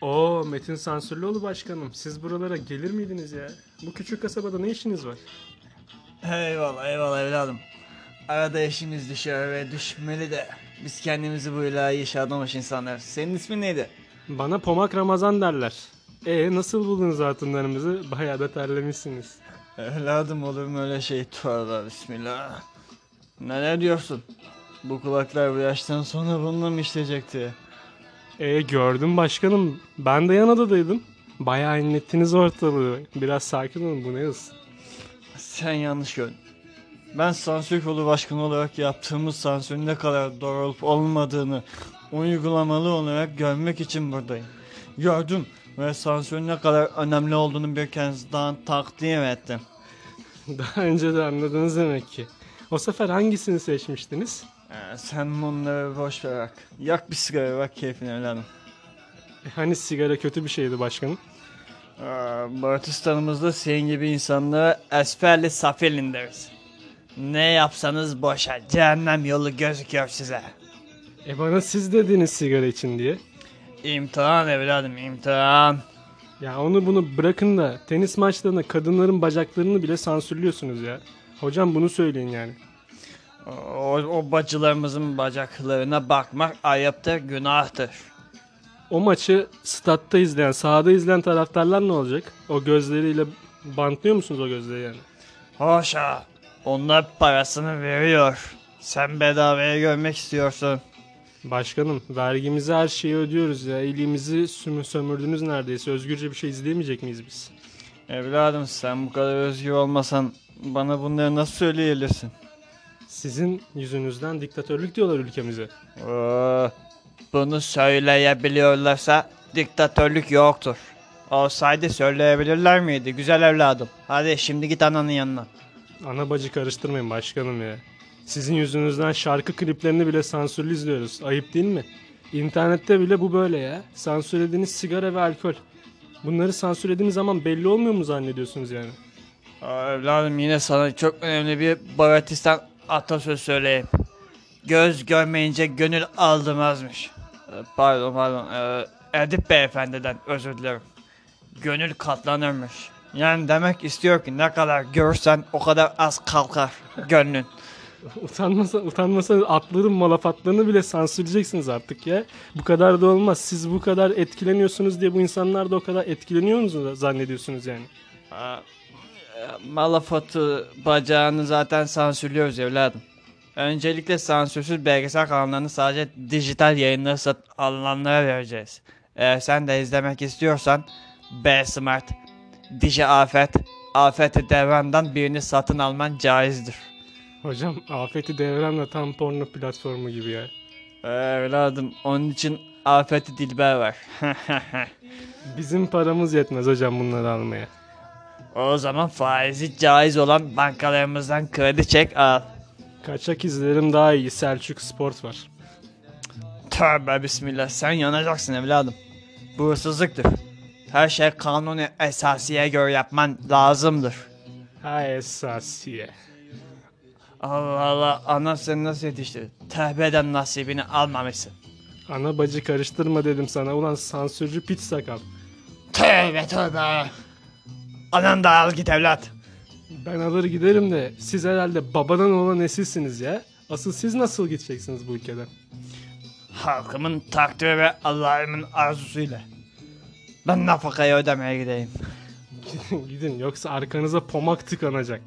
Oo Metin Sansürlüoğlu başkanım. Siz buralara gelir miydiniz ya? Bu küçük kasabada ne işiniz var? Eyvallah eyvallah evladım. Arada eşimiz düşer ve düşmeli de. Biz kendimizi bu ilahi adamış insanlar. Senin ismin neydi? Bana Pomak Ramazan derler. E nasıl buldunuz hatunlarımızı? Bayağı da terlemişsiniz. Evladım olur mu öyle şey? Tövbe bismillah. Neler diyorsun? Bu kulaklar bu yaştan sonra bununla mı işleyecekti? E gördüm başkanım. Ben de yan odadaydım. Bayağı inlettiniz ortalığı. Biraz sakin olun bu ne hız? Sen yanlış gördün. Ben sansür kolu başkanı olarak yaptığımız sansürün ne kadar doğru olup olmadığını uygulamalı olarak görmek için buradayım. Gördüm ve sansürün ne kadar önemli olduğunu bir kez daha takdim ettim. Daha önce de anladınız demek ki. O sefer hangisini seçmiştiniz? Ee, sen bunları boş ver bak. Yak bir sigara bak keyfine evladım. E, hani sigara kötü bir şeydi başkanım? Ee, Batistan'ımızda senin gibi insanlara esferli safilin deriz. Ne yapsanız boşa cehennem yolu gözüküyor size. E bana siz dediniz sigara için diye. İmtihan evladım imtihan. Ya onu bunu bırakın da tenis maçlarında kadınların bacaklarını bile sansürlüyorsunuz ya. Hocam bunu söyleyin yani. O, o bacılarımızın bacaklarına bakmak ayıptır, günahtır. O maçı statta izleyen, sahada izleyen taraftarlar ne olacak? O gözleriyle bantlıyor musunuz o gözleri yani? Hoşa, onlar parasını veriyor. Sen bedavaya görmek istiyorsun. Başkanım vergimizi her şeyi ödüyoruz ya. İyiliğimizi sümü sömürdünüz neredeyse. Özgürce bir şey izleyemeyecek miyiz biz? Evladım sen bu kadar özgür olmasan bana bunları nasıl söyleyebilirsin? Sizin yüzünüzden diktatörlük diyorlar ülkemize. Oo, bunu söyleyebiliyorlarsa diktatörlük yoktur. Olsaydı söyleyebilirler miydi? Güzel evladım. Hadi şimdi git ananın yanına. Ana bacı karıştırmayın başkanım ya. Sizin yüzünüzden şarkı kliplerini bile sansürlü izliyoruz. Ayıp değil mi? İnternette bile bu böyle ya. Sansürlediğiniz sigara ve alkol. Bunları sansürlediğiniz zaman belli olmuyor mu zannediyorsunuz yani? Aa, evladım yine sana çok önemli bir Baratistan atasözü söyleyeyim. Göz görmeyince gönül aldırmazmış. Ee, Pardon pardon. Ee, Edip beyefendiden özür dilerim. Gönül katlanırmış. Yani demek istiyor ki ne kadar görsen o kadar az kalkar gönlün. Utanmasa, utanmasanız atların malafatlarını bile sansürleyeceksiniz artık ya. Bu kadar da olmaz. Siz bu kadar etkileniyorsunuz diye bu insanlar da o kadar etkileniyor musunuz zannediyorsunuz yani? Aa, Malafat'ı bacağını zaten sansürlüyoruz evladım. Öncelikle sansürsüz belgesel kanallarını sadece dijital yayınları satın alanlara vereceğiz. Eğer sen de izlemek istiyorsan B Smart, Diji Afet, Afeti Devran'dan birini satın alman caizdir. Hocam afeti devrenle tam porno platformu gibi ya. Evladım onun için Afeti Dilber var. Bizim paramız yetmez hocam bunları almaya. O zaman faizi caiz olan bankalarımızdan kredi çek al. Kaçak izlerim daha iyi. Selçuk Sport var. Tövbe bismillah sen yanacaksın evladım. Bu hırsızlıktır. Her şey kanuni esasiye göre yapman lazımdır. Ha esasiye. Allah Allah ana seni nasıl yetiştirdi? Tövbeden nasibini almamışsın. Ana bacı karıştırma dedim sana. Ulan sansürcü piç sakal. Tövbe tövbe. Anan da al git evlat. Ben alır giderim de siz herhalde babadan olan nesilsiniz ya. Asıl siz nasıl gideceksiniz bu ülkeden? Halkımın takdiri ve Allah'ımın arzusuyla. Ben nafakayı ödemeye gideyim. Gidin yoksa arkanıza pomak tıkanacak.